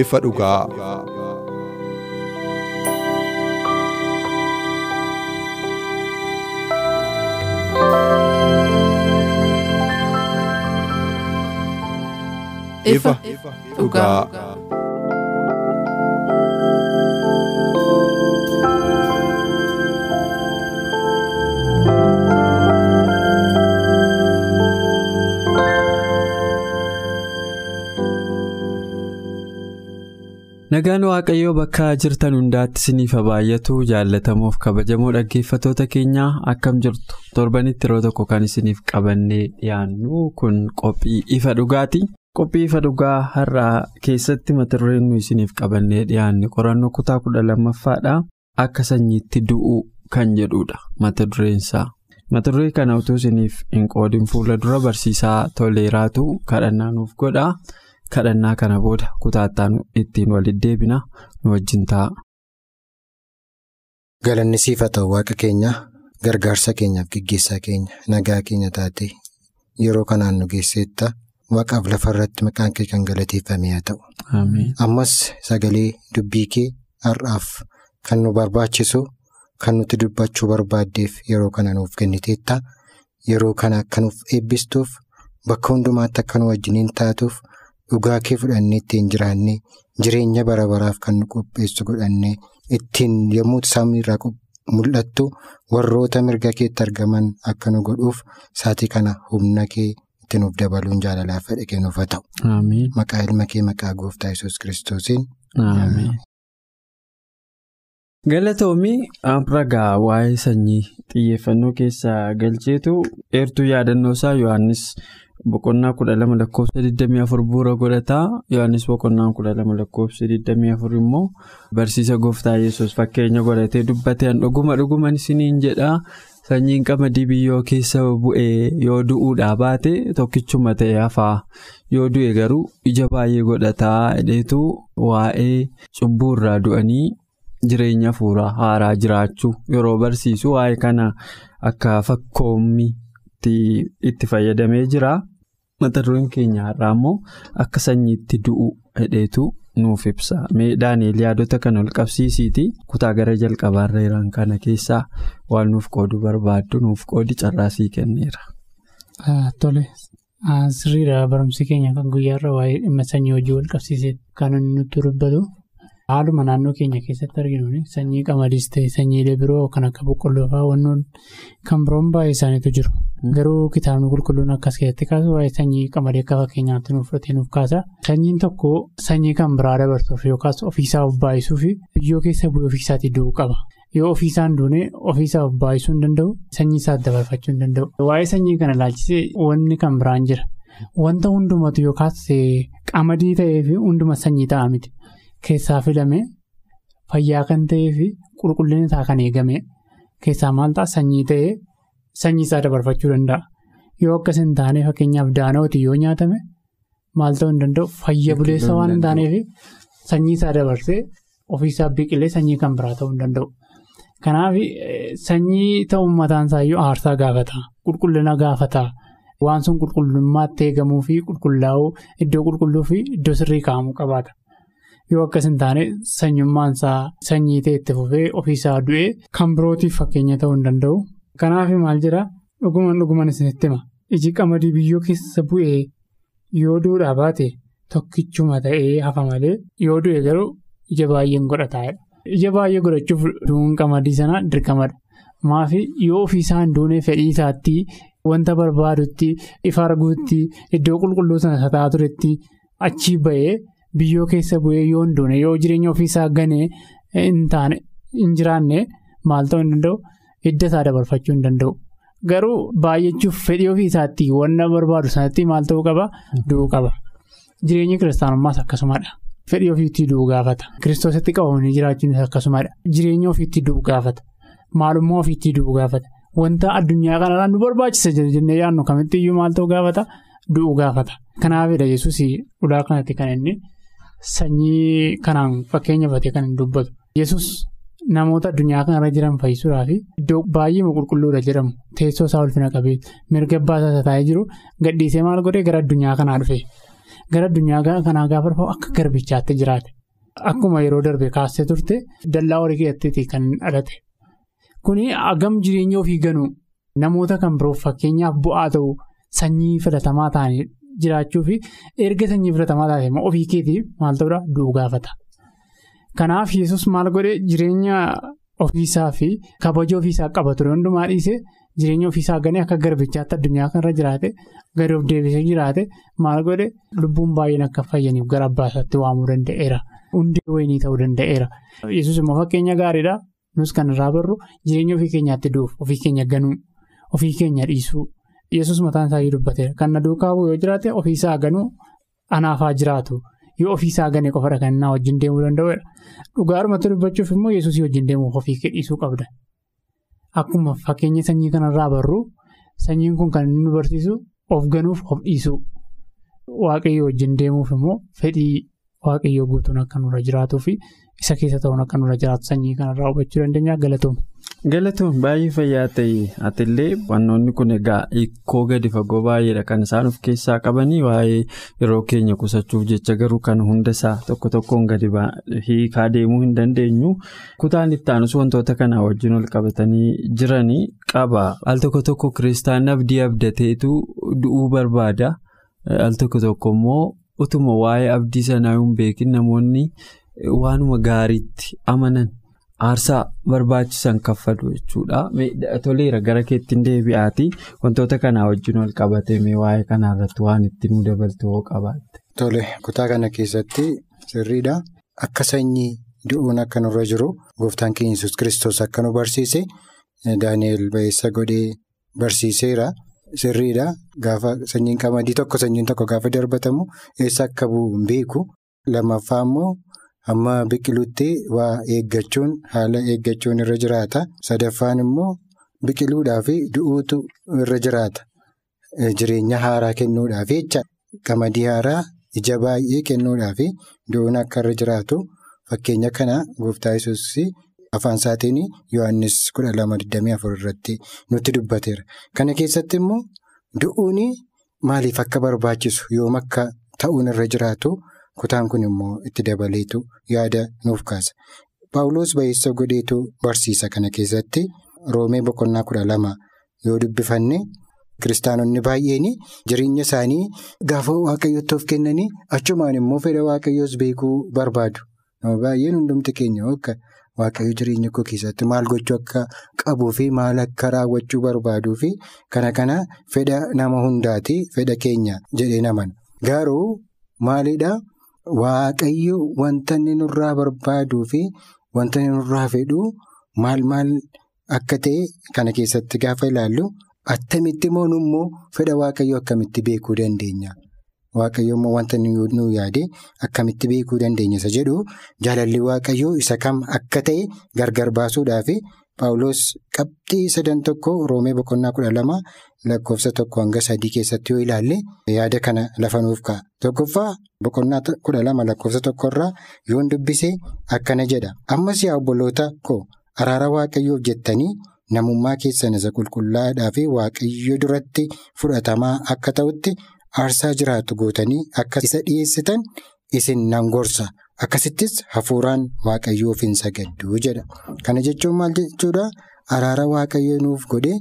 Ifa dhugaa. Ifa dhugaa. Nagaan Waaqayyoo bakka jirtan hundaatti isiniif baay'atu jaallatamuuf kabajamoo dhaggeeffattoota keenyaa akkam jirtu torbanitti yeroo tokko kan isiniif qabannee dhiyaannu kun qophii ifa dhugaati. Qophii ifa dhugaa har'aa keessatti mata dureen nu isiniif qabannee dhiyaanne qorannoo kutaa kudha lammaffaadha. Akka sanyiitti du'uu kan jedhudha mata dureensaa. Mata duree kana utuu isiniif hin qoodin fuula dura barsiisaa toleeraatu kadhannaa nuuf godha. Kadhannaa kana booda kutaattaan ittiin walitti deebina nu wajjin ta'a. Galanni siif haa ta'u waaqa keenya gargaarsa keenyaaf gaggeessaa keenya nagaa keenya taate yeroo kanaan nu geesseetta waaqaaf lafa irratti maqaan kee kan galateeffame haa ta'u. Ammas sagalee dubbii kee har'aaf kan nu barbaachisu kan nuti dubbachuu barbaaddeef yeroo kana nuuf kenniteetta yeroo kana akka nuuf eebbistuuf bakka hundumaatti akka nu wajjiniin taatuuf. Dhugaa kee fudhannee ittiin jiraannee jireenya bara baraaf kan nu qopheessu godhannee ittiin yommuu samii irraa mul'attu warroota mirga keetti argaman akka nu godhuuf saatii kana humna kee itti nuuf dabaluun jaalalaaf fedha kennuuf haa ta'u. Maqaa ilma kee maqaa gooftaa yesus kiristoosiin. Galatoomii ragaa waa'ee sanyii xiyyeeffannoo keessa galcheetu eertuu yaadannoo isaa Yohaannis. Boqonnaa kudha lama lakkoofsa 24 bu'uura godhataa. Yohaannis boqonnaan kudha lama lakkoofsa 24 immoo barsiisa gooftaa yesus fakkeenya godhatee dubbate dhuguma dhuguman isiniin jedhaa sanyiin qamadii biyyoo keessa bu'ee yoo du'uudhaa baate tokkichuma ta'e hafaa. Yoo du'e garuu ija baay'ee godhataa hidheetu waa'ee cubbuu irraa du'anii jireenya hafuuraa haaraa jiraachuu. Yeroo barsiisu waa'ee kana akka fakkoommi. itti fayyadamee jira mata dureen keenya har'aa immoo akka sanyiitti du'u hedheetu nuuf ibsa mee daani'eel yaadota kan ol qabsiisiiti kutaa gara jalqabaarra jiran kana keessaa waan nuuf qoodu barbaaddu nuuf qoodi carraasii kenneera. Tole sirriidha barumsi keenya kan guyyaarra waa'ee dhimma sanyii hojii wal qabsiisee kan nutti dubbatu. Haaluma naannoo keenya keessatti arginu sanyii qamadiis ta'e sanyiilee biroo kan akka boqqolloo fa'aa wantoonni kan biroon baay'ee isaaniitu jiru. Garuu kitaabni qulqulluun akkas keessatti kaasu waa'ee sanyii qamadii akka fakkeenyaatti nuuf fudhatee nuuf kaasa. Sanyiin tokko sanyii kan biraa dabarsuuf yookaas ofiisaa of baay'isuuf biyyoo keessa bu'ee ofiisaatii du'uu qaba. Yoo ofiisaan duune ofiisaa of baay'isuu hin danda'u sanyii isaa dabarfachuu hin danda'u. Waa'ee sanyii kana ilaalchisee wanni kan biraan jira. Wanta hundumatu yookaas qamadii ta'ee fi hunduma sanyii ta'a miti. Keessaa filame fayyaa kan ta'ee fi qulqullina isaa kan eegame keessaa maal ta'a sanyii ta'ee sanyii isaa dabarfachuu danda'a. Yoo akkas hin taane fakkeenyaaf daanooti yoo nyaatame maal ta'uu hin danda'u fayya buleessa waan hin taaneef sanyii isaa dabarsee ofiisaa biqilee sanyii kan biraa ta'uu hin danda'u. Kanaaf sanyii ta'uun mataan isaayyuu aarsaa gaafata qulqullina gaafata waan sun qulqullummaatti eegamuu fi qulqullaa'uu iddoo qulqulluu fi iddoo sirrii kaa'amuu qabaata. Yoo akkas hin taane sanyummaan isaa sanyii ta'e itti fufee ofiisaa du'ee kan birootiif fakkeenya ta'uu hin danda'u. Kanaaf maal jira dhuguman dhuguman isinitti hima iji qamadii biyyoo keessa bu'ee yoo duudhaa baate tokkichuma ta'ee hafa malee yoo du'e garuu ija baay'een godhataa'edha. Ija baay'ee godhachuuf du'uun qamadii sanaa dirqamadha. Maafi yoo ofiisaa hin duune fedhii isaatti wanta barbaadutti ifa arguutti iddoo qulqulluu sana sataa turetti achii ba'ee. Biyyoo keessa bu'ee yoo hin duune yoo jireenya ofiisaa ganee hin taane hin jiraanne maal ta'uu hin danda'u hidda isaa dabarfachuu hin danda'u. Garuu baay'achuuf fedhii ofii isaatti wanna barbaadu sanatti maal ta'uu qaba du'uu qaba. Jireenyi kiristaanummaas akkasumadha. Fedhii ofiitti du'uu gaafata. Kiristoositti qabamanii jiraachuunis akkasumadha. Jireenya ofiitti du'uu gaafata. Maalummaa ofiitti du'uu gaafata. Wanta addunyaa kanarraa nu barbaachisa jennee yaadnu kamittiyyuu maal ta'uu gaafata du'uu gaafata. Kanaafidha yesus ulaa kanatti kan inni sanyii kanaan fakkeenya kan hin dubbatu. Namoota addunyaa kanarra jiran fayyisuudhaaf iddoo baay'ee qulqulluudha jedhamu teessoo isaa ulfina qabee mirga abbaa isaa taa'ee jiru gadhiisee maal godhee gara addunyaa kanaa dhufe. Gara addunyaa kanaa gaafa dhufu akka garbichaatti jiraate. Akkuma yeroo darbe kaastee turte dallaa horii keessatti kan dhalate. Kuni hagam jireenya ofii ganuu namoota kan biroof fakkeenyaaf bu'aa ta'u sanyii filatamaa ta'anii jiraachuu fi erga sanyii filatamaa taate ofii keetiif maal ta'uudha du'uu gaafata. Kanaaf yesus maal godhe jireenya ofiisaa fi kabaja ofiisaa qaba ture hundumaa dhiisee jireenya ofiisaa ganee akka garbichaatti addunyaa kanarra jiraate gadi of deebisee jiraate maal godhe lubbuun baay'een akka fayyaniif gara abbaa isaatti waamuu danda'eera. Hundee wayinii ta'uu danda'eera. Yesus immoo fakkeenya gaariidha. Nus kan irraa barru jireenya ofii keenyaatti du'uuf ofii keenya ganuu ofii keenya dhiisuu yesus mataan isaa dubbateera. Kan na duukaa bu'u yoo jiraate ofiisaa ganuu anaafaa jiraatu yoo ofiisaa ganee qofadha kan inni wajjin deemuu danda'udha. Dhugaarumatti dubbachuuf immoo yesuusii wajjin deemuuf ofii dhiisuu qabda. Akkuma fakkeenya sanyii kanarraa barru sanyiin kun kan inni barsiisu of ganuuf of dhiisuu. Waaqayyo wajjin deemuuf immoo fedhii waaqayyoo guutuun akka nurra jiraatuu fi isa keessa ta'uun akka nurra jiraatu sanyii kanarraa hubachuu dandeenya galatoom. Galatoon baay'ee fayyaa ta'e atillee wantoonni kun egaa hiikoo gadi fagoo baay'eedha kan isaan of keessaa qabanii waa'ee yeroo keenya qusachuuf jecha garuu kan hunda isaa tokko tokkoon gadi hiikaa deemuu hin dandeenyu kutaan itti aanus wantoota kanaa wajjin ol qabatanii jiranii qaba al tokko tokko kiristaanni abdii abdateetu du'uu barbaada al tokko tokko immoo utuma waa'ee abdii sanaa hin beekin namoonni waanuma gaariitti amanan. Aarsaa barbaachisan kaffalu jechuudha. Toleera gara keettiin deebi'aati. Wantoota kanaa wajjin wal qabatee waa'ee kanarratti waan itti nu dabaltu hoo qabaatte. Tole kutaa kana keessatti sirriidha. Akka sanyii du'uun akka nurra jiru gooftaan keenya Yesuus kiristoos akka nu barsiise Daani'eel ba'eessa godhee barsiiseera. Sirriidha. Gaafa sanyiin qamadii tokko sanyiin tokko gaafa darbatamu eessa akka bu'u hin beeku. Lammaffaa immoo. Amma biqiluutti waa eeggachuun haala eeggachuun irra jiraata. Sadaffaan immoo biqiluudhaa fi du'uutu irra jiraata. Jireenya haaraa kennuudhaaf jecha qamadii haaraa ija baay'ee kennuudhaaf du'uun akka irra jiraatu fakkeenya kana gooftaa yesuus afaan isaatiin Yohaannis kudha lama digdamii afur irratti nutti dubbateera. Kana keessatti immoo du'uun maaliif akka barbaachisu yoom akka ta'uun irra jiraatu. Kutaan kun immoo itti dabaleetu yaada nuuf kaasa. Paawuloos ba'eessa godheetu barsiisa kana keessatti roomee boqonnaa kudha lama yoo dubbifanne kiristaanonni baay'een jireenya isaanii gaafa waaqayyootti of kennanii achumaan immoo fedha waaqayyoos beekuu barbaadu. Nama baay'een hundumti keenya akka waaqayyo jireenya koo keessatti maal gochuu akka qabuu fi maal akka raawwachuu barbaaduu fi kana kana fedha nama hundaati fedha keenya jedhee namana. Garuu maalidhaa? Waaqayyo wanta inni nurraa barbaaduu fi wanta inni nurraa fedhu maal maal akka ta'e kana keessatti gaafa ilaallu attamitti immoo immoo fedha waaqayyo akkamitti beekuu dandeenya. Waaqayyo immoo wanta nu yaade akkamitti beekuu dandeenya isa jedhu jaalalli waaqayyoo isa kam akka ta'e gargar baasuudhaaf Paawuloos qabxii sadan tokko roomee boqonnaa kudha lama lakkoofsa tokko hanga sadii keessatti yoo ilaalle yaada kana lafa nuuf ka'a. Tokkoffaa boqonnaa kudha lama lakkoofsa tokkorraa yoon dubbise akkana jedha. Ammas yaa obboloota koo araara waaqayyoof jettanii namummaa keessan isa qulqullaa'aadhaa fi waaqayyo duratti fudhatamaa akka ta'utti aarsaa jiraatu gootanii akka isa dhiyeessitan isin nan gorsa. Akkasittis hafuuraan waaqayyoof hin sagaddu jedha. Kana jechuun maal jechuudha? Araara waaqayyoo nuuf godhee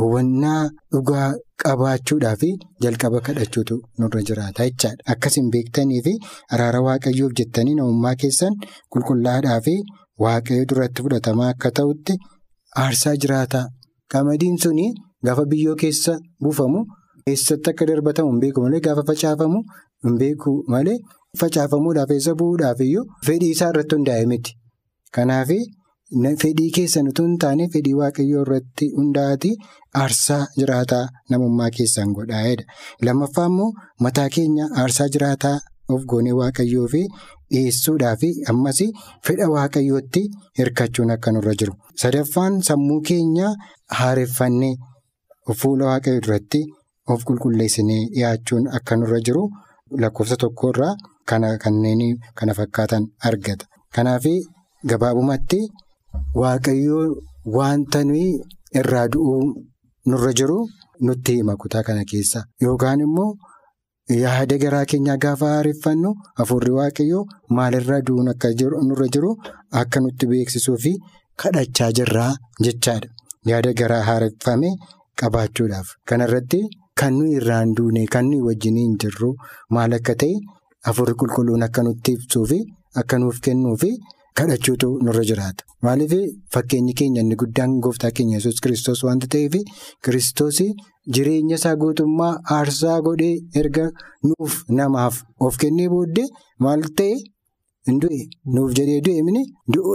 hubannaa dhugaa qabaachuudhaa fi jalqaba kadhachuutu nurra jiraata jechaadha. Akkasiin beektanii fi araara waaqayyoof jettanii namummaa keessan qulqullaa'aadhaa fi waaqayyo duratti fudhatamaa akka ta'utti aarsaa jiraata. Qamadiin suni gaafa biyyoo keessa buufamu eessatti akka darbatamu hin beeku malee gaafa facaafamu hin beeku malee. Facaafamuudhaaf eessa bu'uudhaaf iyyuu fedhii isaa irratti hundaa'e miti. Kanaaf fedhii keessan utuu hin taane fedhii waaqayyoo irratti hundaa'ati aarsaa jiraataa namummaa keessan godhaa'edha. Lammaffaa immoo mataa keenya aarsaa jiraataa of goonee waaqayyoo fi dhiyeessuudhaa fi ammas fedha waaqayyootti hirkachuun akka nurra jiru. Sadaffaan sammuu keenya haareffannee fuula waaqayyoo duratti of qulqulleessinee dhiyaachuun akka nurra jiru lakkoofsa tokkorraa kanneen kana fakkaatan argata. Kanaaf gabaabumatti waaqayyoo wanta nuyi irraa du'uu nurra jiru nutti hima kutaa kana keessa yookaan immoo. Yaada garaa keenyaa gaafa haareffannu hafuurri waaqayyoo maalirraa du'uun akka nurra jiru akka nutti beeksisuu fi kadhachaa jirraa jechaadha. Yaada garaa haareffame qabaachuudhaaf. Kanarratti kan nuyi irraan duune kan nuyi wajjin hin jirru maal akka ta'e hafuurri qulqulluun akka nutti ibsuu fi akka nuuf kennuu fi kadhachuutu nurra jiraata. Maaliif fakkeenyi keenya inni guddaan gooftaa keenya yesus kiristoos waanta ta'eef kiristoos. Jireenya isaa guutummaa aarsaa godhee erga nuuf namaaf of kennee booddee maal ta'e nuuf jedhee du'e mini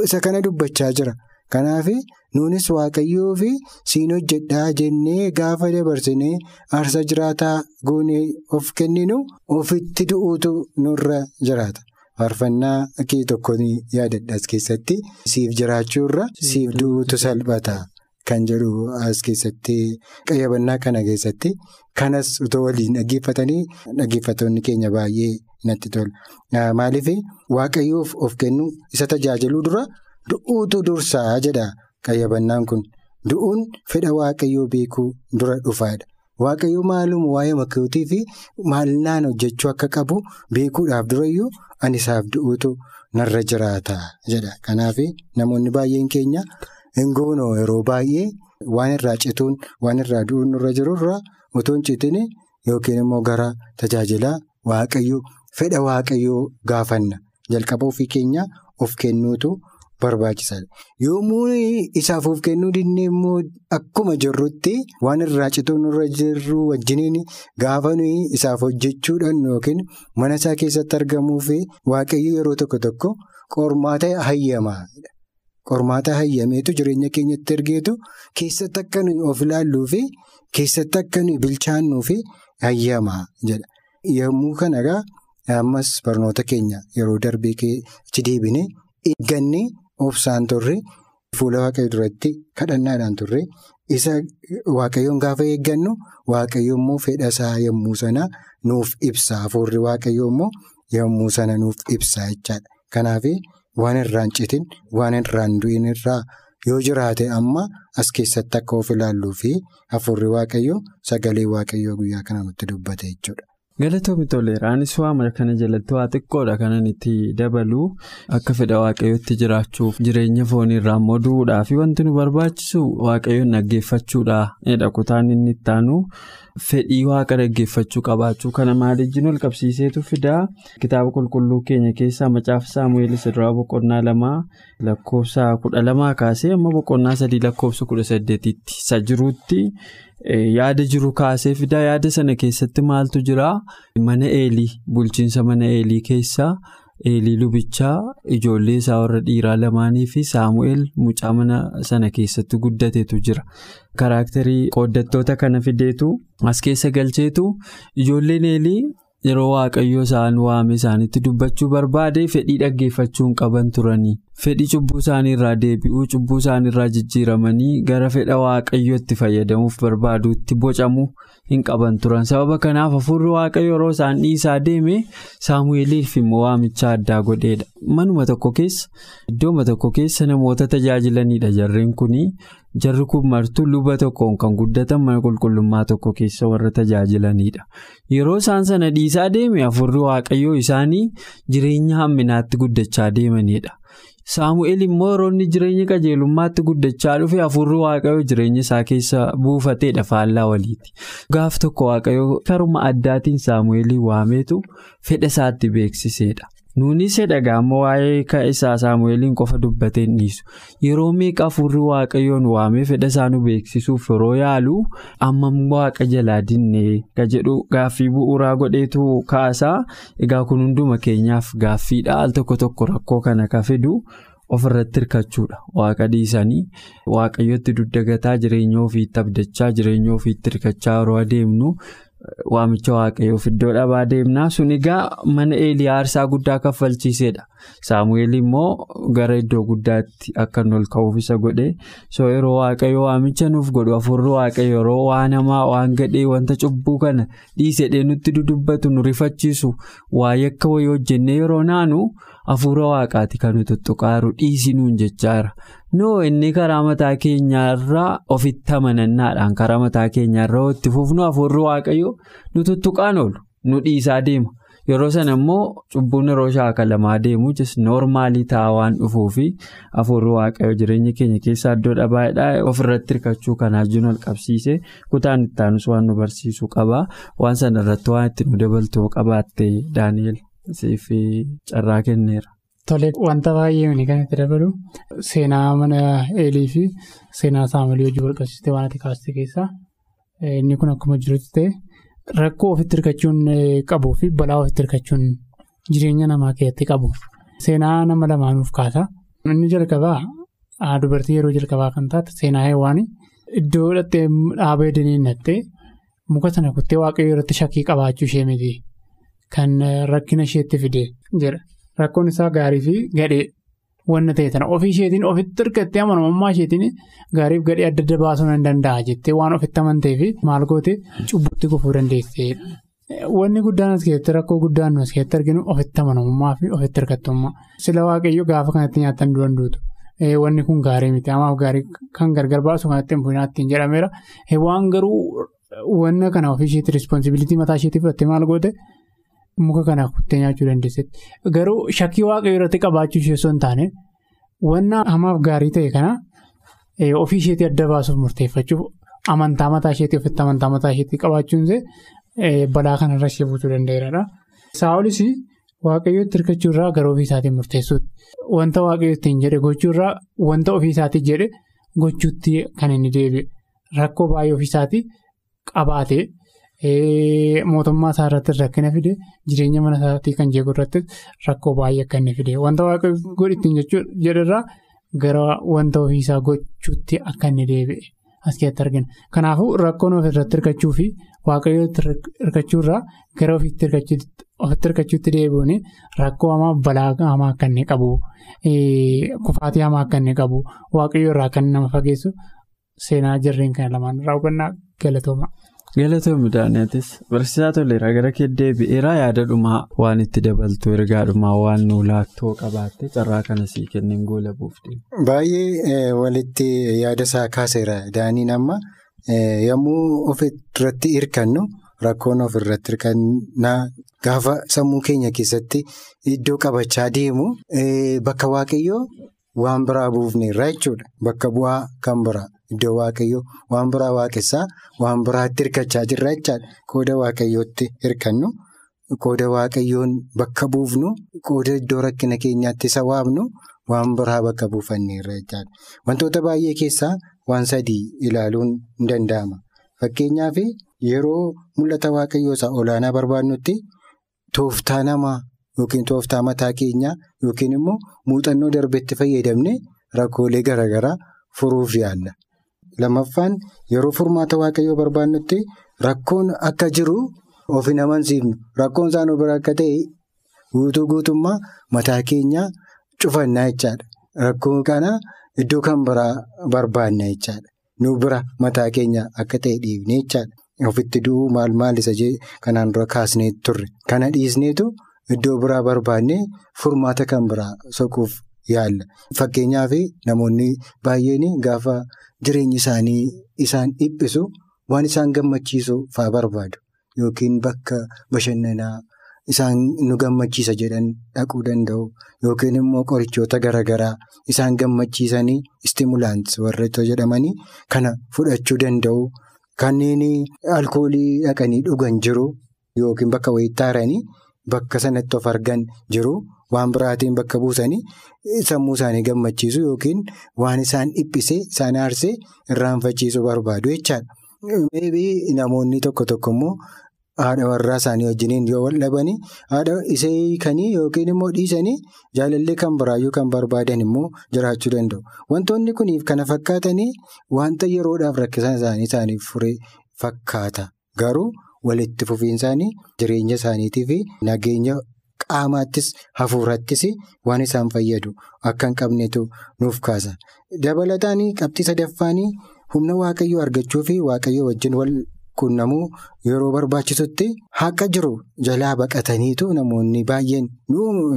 isa kana dubbachaa jira. Kanaaf nuunis waaqayyoo fi siin hojjedhaa jennee gaafa dabarsinee aarsaa jiraataa goonee of kenninu ofitti du'uutu nurra jiraata. Faarfannaa kee tokkoon yaadadhaas keessatti siif jiraachuurra siif du'uutu salphata. Kan jedhu as keessatti qayyabannaa kana keessatti kanas utoo waliin dhaggeeffatanii dhaggeeffattoonni keenya baay'ee natti tola. Maaliif waaqayyoof of kennu isa tajaajiluu dura du'uutu dursaa jedha qayyabannaan kun. Du'uun fedha waaqayyoo beekuu dura dhufaadha. Waaqayyoo maaluma waa'ee makkootii fi maalinaan hojjechuu akka qabu beekuudhaaf durayyuu ani isaaf du'uutu narra jiraata jedha. Kanaaf namoonni baay'een keenya. Hingoonoo yeroo baay'ee waan irraa cituun waan irraa du'uun nurra jirurraa otoo hin citin yookiin immoo gara tajaajila waaqayyoo fedha waaqayyoo gaafanna jalqaba ofii keenya of kennuutu barbaachisaadha. Yommuu isaaf of kennuu dinnee immoo akkuma jirrutti waan irraa cituun nurra jirru wajjiniin gaafa nuyi isaaf hojjechuudhaan yookiin mana isaa keessatti argamuu fi waaqayyo yeroo tokko tokko qormaata hayyamaa. Qormaata hayyameetu jireenya keenyatti ergeetu keessatti akka nuyi of ilaalluu fi keessatti akka nuyi bilchaannuu fi hayyamaa jedha. Yommuu kana ammas barnoota keenya yeroo darbee achi deebinee eeggannee obsaan turre fuula waaqayyoo duratti kadhannaadhaan turre isa waaqayyoon gaafa eeggannu waaqayyo immoo fedha isaa yommuu sana nuuf ibsa hafuurri waaqayyoo immoo yommuu sana nuuf ibsa jechaadha. Kanaaf. Waan irraan citin waan irraan du'in irraa yoo jiraate amma as keessatti akka of ilaalluu fi hafuurri waaqayyoo sagalee waaqayyoo guyyaa kana nutti dubbate jechuudha. Galatoomii toleera. Anis waamala kana jalatti waa xiqqoodha kanan itti dabalu akka fedha waaqayyootti jiraachuuf jireenya foonii irraa immoo du'uudhaa fi wanti nu barbaachisu waaqayyoon dhaggeeffachuudha. Kutaan inni itti aanu fedhii waaqa dhaggeeffachuu qabaachuu kana maalijjiin ol qabsiiseetu fidaa kitaaba qulqulluu keenya keessaa macaafa saamu'eelis irraa boqonnaa lamaa lakkoofsa kudha lamaa kaasee amma boqonnaa sadii lakkoofsa kudha saddeetitti isa jiruutti. Yaada jiru kaasee fidaa yaada sana keessatti maaltu jira mana eelii bulchiinsa mana eelii keessaa eelii lubichaa ijoollee isaa warra dhiiraa lamaanii fi saamu'eel mucaa mana sana keessatti guddatetu jira. Karaakterii qooddattoota kana fideetu as keessa galcheetu ijoolleen eelii yeroo waaqayyoo isaan waame isaanitti dubbachuu barbaade fedhii dhaggeeffachuun qaban turanii. Fedhii cubbuu isaanii irraa deebi'uu cubbuu isaanii irraa jijjiiramanii gara fedha waaqayyootti fayyadamuuf barbaaduutti bocamuu hin qaban turan sababa kanaaf hafuurri waaqayyo yeroo isaan dhiisaa deeme saamu'eeliif immoo waamicha addaa godheedha. Manuma tokko keessa iddooma tokko keessa namoota tajaajilanidha jarreen kunii jarri kun martuu luba tokkoon kan guddatan mana qulqullummaa tokko keessa warra tajaajilanidha. Yeroo isaan sana dhiisaa deeme hafuurri waaqayyoo isaanii jireenya hamminaatti guddachaa deemanidha. Saamu'eel immoo yeroo inni jireenya qajeelummaatti guddachaa dhufe hafuurri waaqayyoo jireenya isaa keessa buufateedha faallaa waliiti. Gaaf tokko waaqayyoo karuma addaatiin saamu'eelii waameetu fedha isaatti beeksiseedha. Nuunis sedhagaa amma waa'ee ka'eessaa saamu'eeliin qofa dubbatee dhiisu. Yeroo meeqa hafuurri waaqayyoon waamee fedha isaa nu beeksisuuf yeroo yaalu amma waaqa jalaa dinnee ka jedhu gaaffii bu'uuraa godheetu kaasaa. Egaa kun hunduma keenyaaf gaaffiidha al tokko tokko rakkoo kana ka fidu ofirratti hirkachuudha waaqa dhiisanii waaqayyotti duddagataa jireenya ofiitti abdachaa jireenya ofiitti hirkachaa yeroo adeemnu. Waamicha waaqayyoof iddoo dhabaa deemnaa sun egaa mana eelii aarsaa guddaa kaffalchiisedha. Saamu'eel immoo gara iddoo guddaatti akka ol ka'uuf isa godhe so yeroo waaqayyo waamicha nuuf godhu afurri waaqayyo yeroo waan hamaa waan gadhee wanta cubbuu kana dhiisedhee nutti dudubbatu nu rifachiisu waa'ee akka wayii hojjennee yeroo naanu hafuura waaqaati kan nu tuttuqaaru dhiisii nuun jechaara. Noo inni karaa mataa keenyaarraa ofitti amanannaadhaan karaa mataa keenyaarraa itti fufnu afurri waaqayyo nu tuttuqaan oolu nu dhiisaa deema yeroo sana immoo cubbuun yeroo shaakalamaa deemu noormaalii ta'aa waan dhufuufi afurri waaqayyo jireenya keenya keessaa iddoo dhabaadhaa ofirratti hirkachuu kanaa jiru ol qabsiise kutaan itti aanus waan nu barsiisuu qaba waan sana irratti waan itti nu dabaltuu qabaatte daani'el siif carraa kenneera. Tole wanta baay'ee kan itti dabalu seenaa mana eelii fi seenaa saamu'eel hojii wal qabsiistee waan ati kaaste keessaa inni kun akkuma jirutti ta'e rakkoo ofitti hirkachuun qabuu fi balaa ofitti hirkachuun jireenya namaa keessatti qabu seenaa nama lamaanuuf kaasa. Inni jalqabaa dubartii yeroo jalqabaa kan taate seenaa heewwaanii iddoo dhattee dhaaba edanii nattee muka sana kuttee waaqayyoo irratti shakkii qabaachuu ishee miti kan rakkina isheetti fide jedha. Rakkoon isaa gaarii fi gadhee wanna ta'e sana ofii isheetiin ofitti hirkattee amanamummaa isheetiin gaariif gadhee adda adda baasuu nan danda'a jettee waan ofitti amantee fi maal goote cubbutti kufuu dandeesseedha. Wanni guddaan as keessatti rakkoo guddaan as keessatti arginu ofitti amanamummaa fi ofitti hirkattummaa. Sila waaqayyo gaafa kanatti nyaatan duran duutu. Wanni kun gaarii miti amaaf gaarii kan gargar baasu kanatti hin funaattiin jedhameera. Waan garuu wanna kana ofii isheetti rispoonsibilitii mataa isheetti fudhattee maal goote. Muka kana kuttee nyaachuu dandeessetti. Garuu shakkii waaqayyoo irratti qabaachuu ishee osoo hin taane wanna hamaaf gaarii ta'e kana ofii isheetti adda baasuuf murteeffachuuf amantaa mataa isheetti ofitti amantaa mataa isheetti qabaachuun balaa kanarra ishee buusuu danda'eera. Saa'olis waaqayyootti hirkachuurraa gara ofii isaatiin murteessuuti. Wanta waaqayyo ittiin jedhe gochuurraa wanta ofii isaatii jedhe gochuutti kan inni deebi'e. Rakkoo baay'ee ofii isaatii qabaate. Mootummaa isaa irratti rakkina fide jireenya mana isaatii kan jeequ irratti rakkoo baay'ee akka inni fide wanta waaqayyo godhittiin jedharraa gara wanta ofiisaa gochuutti akka inni deebi'e as keessatti argina. Kanaafuu rakkoon ofirratti hirkachuu fi waaqayyootti hirkachuurraa gara ofiitti hirkachuutti deebi'uun rakkoo hamaa balaa hamaa akka inni qabu kufaatii hamaa akka inni qabu waaqayyo irraa kan nama fageessu seenaa jarreen kana lamaan irraa hubannaa galatooma. Galatoomii Daani'atis barsiisaa toleera gara kee deebi'eera yaada dhumaa waan itti dabaltu ergaa dhumaa waan nu laattoo qabaatte carraa kana sii kennin goola buufte. Baay'ee walitti yaada isaa kaaseera daaniin amma yommuu ofirratti hirkannu rakkoon ofirratti hirkannaa gaafa sammuu keenya keessatti iddoo qabachaa deemu bakka waaqayyoo waan biraa buufneerra jechuudha bakka bu'aa kan biraa. Iddoo waaqayyoo waan biraa waaqessaa waan biraatti hirkachaa jirra jechaadha. Qooda waaqayyootti hirkannu qooda waaqayyoon bakka buufnu qooda iddoo rakkina keenyaatti isa waamnu waan biraa bakka buufanneerra jechaadha. Wantoota baay'ee keessaa waan sadii ilaaluun ni danda'ama. Fakkeenyaaf yeroo mul'ata waaqayyoo isaa olaanaa barbaadnutti tooftaa namaa yookiin tooftaa mataa keenyaa yookiin immoo muuxannoo darbetti fayyadamne rakkoolee garaagaraa furuuf yaalla. Lammaffaan yeroo furmaata waaqayyoo barbaadnutti rakkoon akka jiru of hin amansiifnu rakkoon isaa nu bira akka ta'e guutuu guutummaa mataa keenyaa cufannaa jechaadha. Rakkoo kana iddoo kan biraa barbaanna jechaadha. Nu bira mataa keenya akka ta'e dhiifne jechaadha. Ofitti du'uu maal maal isa kanaan dura kaasnee turre. Kana dhiisneetu iddoo biraa barbaannee furmaata kan biraa soquuf yaalla. Fakkeenyaaf namoonni baay'een gaafa. Jireenyi isaanii isaan dhiphisu waan isaan gammachiisu fa'aa barbaadu yookiin bakka bashannanaa isaan nu gammachiisa jedhan dhaquu danda'u yookiin immoo qorichoota garaagaraa isaan gammachiisanii istimulaansi warra jedhamanii kana fudhachuu danda'u. Kanneen alkoolii dhaqanii dhugan jiru yookiin bakka wayiitti aaranii bakka sanatti of argan jiru. Waan biraatiin bakka buusanii sammuu isaanii gammachiisu yookiin waan isaan dhiphisee isaan aarsee irraanfachiisuu barbaadu jechaadha. Namoonni tokko tokko immoo haadha warraa isaanii wajjiniin yoo wal dhabanii haadha isa hiikanii yookiin immoo dhiisanii jaalallee kan biraayyuu kan barbaadan immoo jiraachuu danda'u. Wantoonni kuniif kana fakkaatanii wanta yeroodhaaf rakkisan isaanii isaaniif furee fakkaata. Garuu walitti fufiinsaanii jireenya isaaniitii fi nageenya qaamaattis hafuurattis waan isaan fayyadu akka hin qabnetu nuuf kaasa. Dabalataan qabxii sadaffaanii humna waaqayyoo argachuu fi waaqayyoo wajjin wal qunnamuu yeroo barbaachisutti haqa jiru jalaa baqataniitu namoonni baay'een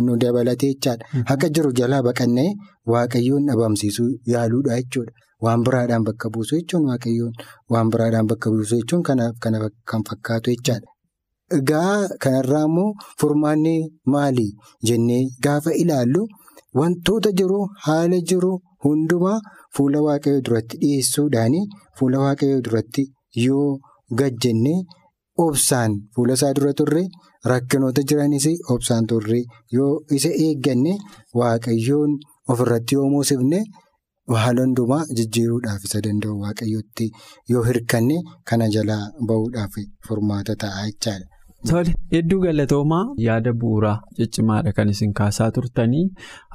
nu dabalatee jechaadha. Haqa jiru jalaa baqannee waaqayyoon dhabamsiisuu yaaluudha jechuudha. Waan biraadhaan bakka buusu jechuun waaqayyoon waan biraadhaan bakka buusu jechuun kanaaf kan fakkaatu jechaadha. Egaa kanarraa immoo furmaanni maali jennee gaafa ilaallu wantoota jiru haala jiru hundumaa fuula waaqayyoo duratti dhiyeessuudhaan fuula waaqayyoo duratti yoo gajjennee obsaan fuula isaa dura turre rakkinoota jiranis obsaan turre yoo isa eegganne waaqayyoon ofirratti yoo muusifne haala hundumaa jijjiiruudhaaf isa danda'u waaqayyootti yoo hirkanne kana jalaa bahuudhaaf furmaata ta'a jechaadha. Tole hedduu galatoomaa yaada bu'uuraa ciccimaadha kan isin kaasaa turtanii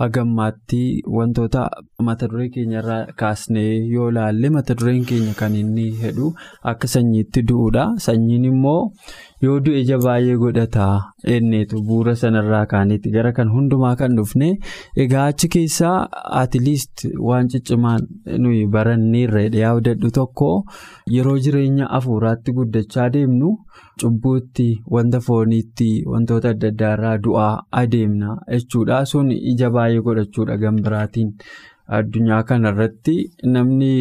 hagammaatti wantoota mata duree keenyarraa kaasnee yoo ilaalle mata dureen keenya kan inni jedhu akka sanyiitti du'uudha. Sanyiin immoo yoo du'e ija baay'ee godhataa enneetu bu'uura sanarraa kaaneetti gara kan hundumaa kan dhufne egaa achi keessaa atiiliist waan ciccimaan nuyi baranneerra yaadadhu tokko yeroo jireenya hafuuraatti guddachaa deemnu. Cubbuutti wanta fooniitti wantoota adda addaa irraa du'aa adeemna jechuudha. Sun ija baay'ee godhachuudha gambiraatiin addunyaa kanarratti namni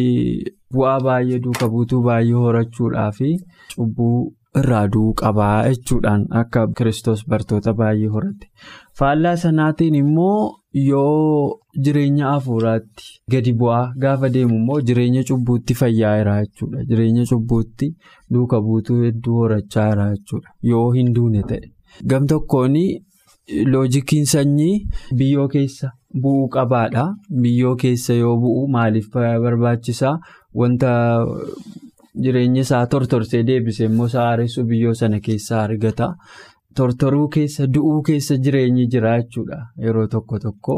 bu'aa baay'ee duuka buutuu baay'ee horachuudhaa fi cubbuu irraa du'uu qabaa jechuudhaan akka kiristoos bartoota baay'ee horate. Faallaa sanaatiin immoo yoo jireenya hafuuraatti gadi bu'aa gaafa deemu immoo jireenya cubbuutti fayyaa'eera jechuudha. Jireenya cubbuutti duuka buutuu hedduu horachaa jira jechuudha. Yoo hin duune ta'e. Gam tokkoon loojikiin sanyii biyyoo keessa bu'uu qabaadha. Biyyoo keessa yoo bu'u maaliif barbaachisaa? Wanta jireenya isaa tortorsee deebisee immoo saaressu biyyoo sana keessaa argata. Tortoruu keessa du'uu keessa jireenyi jira jechuudha yeroo tokko tokko.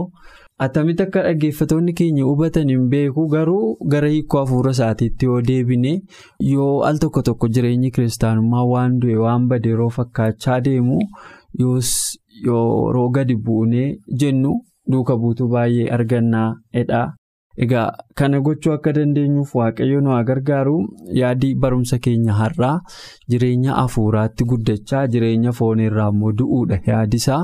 Attamitti akka dhaggeeffatoonni keenya hubatan hin beeku garuu gara hiikoo hafuura isaatiitti yoo deebine yoo al tokko tokko jireenyi kiristaanummaa waan du'e waan bade yeroo fakkaachaa deemu yeroo gadi buunee jennu duuka buutuu baay'ee argannaa jedha. Egaa kana gochuu akka dandeenyuuf waaqayyo nu haa gargaaru yaadii barumsa keenya har'aa jireenya hafuuraatti guddachaa jireenya fooniirraa immoo du'uudha yaadisaa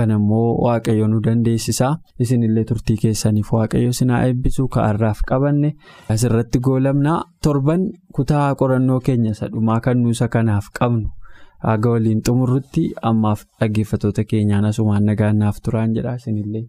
kana immoo waaqayyo nu dandeessisaa isinillee turtii keessaniif waaqayyo sinaa eebbisuu ka'arraaf qabanne. Asirratti goolamnaa torban kutaa qorannoo keenya sadhumaa kan nuusa kanaaf qabnu. Haga waliin xumurrutti ammaaf dhaggeeffatoota keenyaan asumaan nagaannaaf turaan jedha isinillee.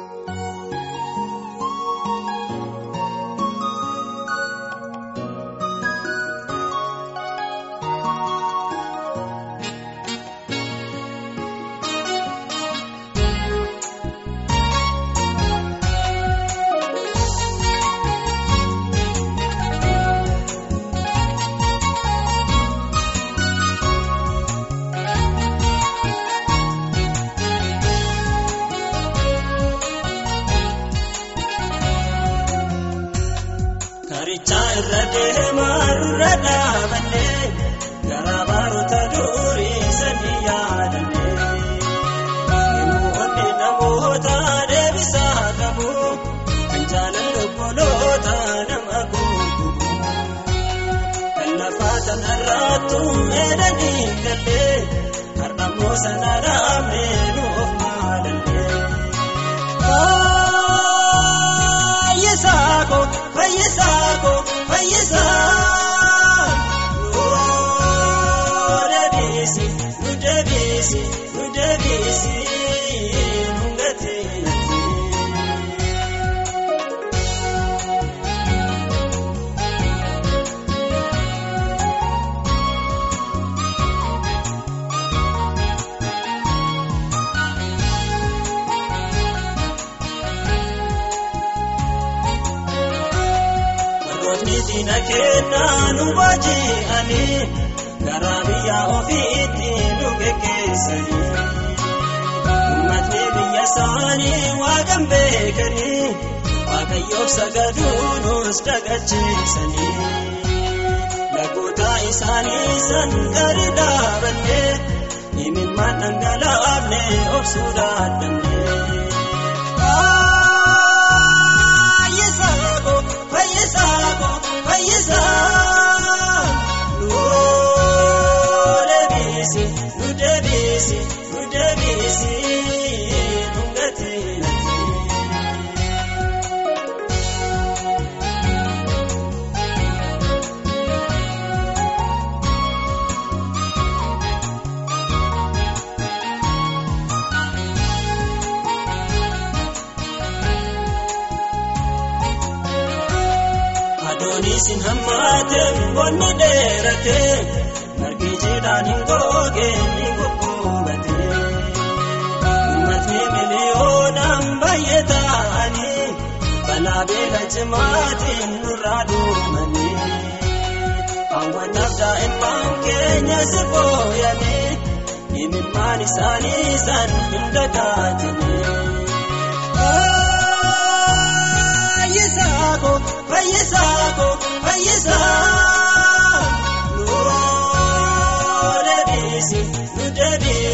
cosa nada waaqan beekanii waaqayyoof sagaduu nus dagachiisanii. Lagoota isaanii san gadi dhaabannee imimmaan dhangalaafne obsuu dadhabnee. Bonni dheerate margi jiidhaan hin goge ni gugguubate. Uummatni miliyoonaan baay'ee ta'anii balaa beela cimaatiin nurraa duumanii. Hawwataaf daa'imman keenya si booyanii imimmaan isaanii san hin dagaatanii. Fayyisaako fayyisaako fayyisaa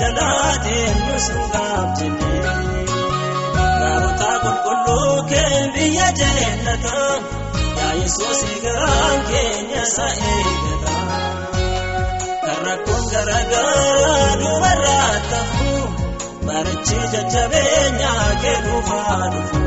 gatii. Gaarota qulqulluu kee biyya jeenata yaa Yesuus garaan keenya isa eegata. Kan rakkoon garaagaraa dubarraa ta'u marichi jajjabeenya kee dhufaa dhufu.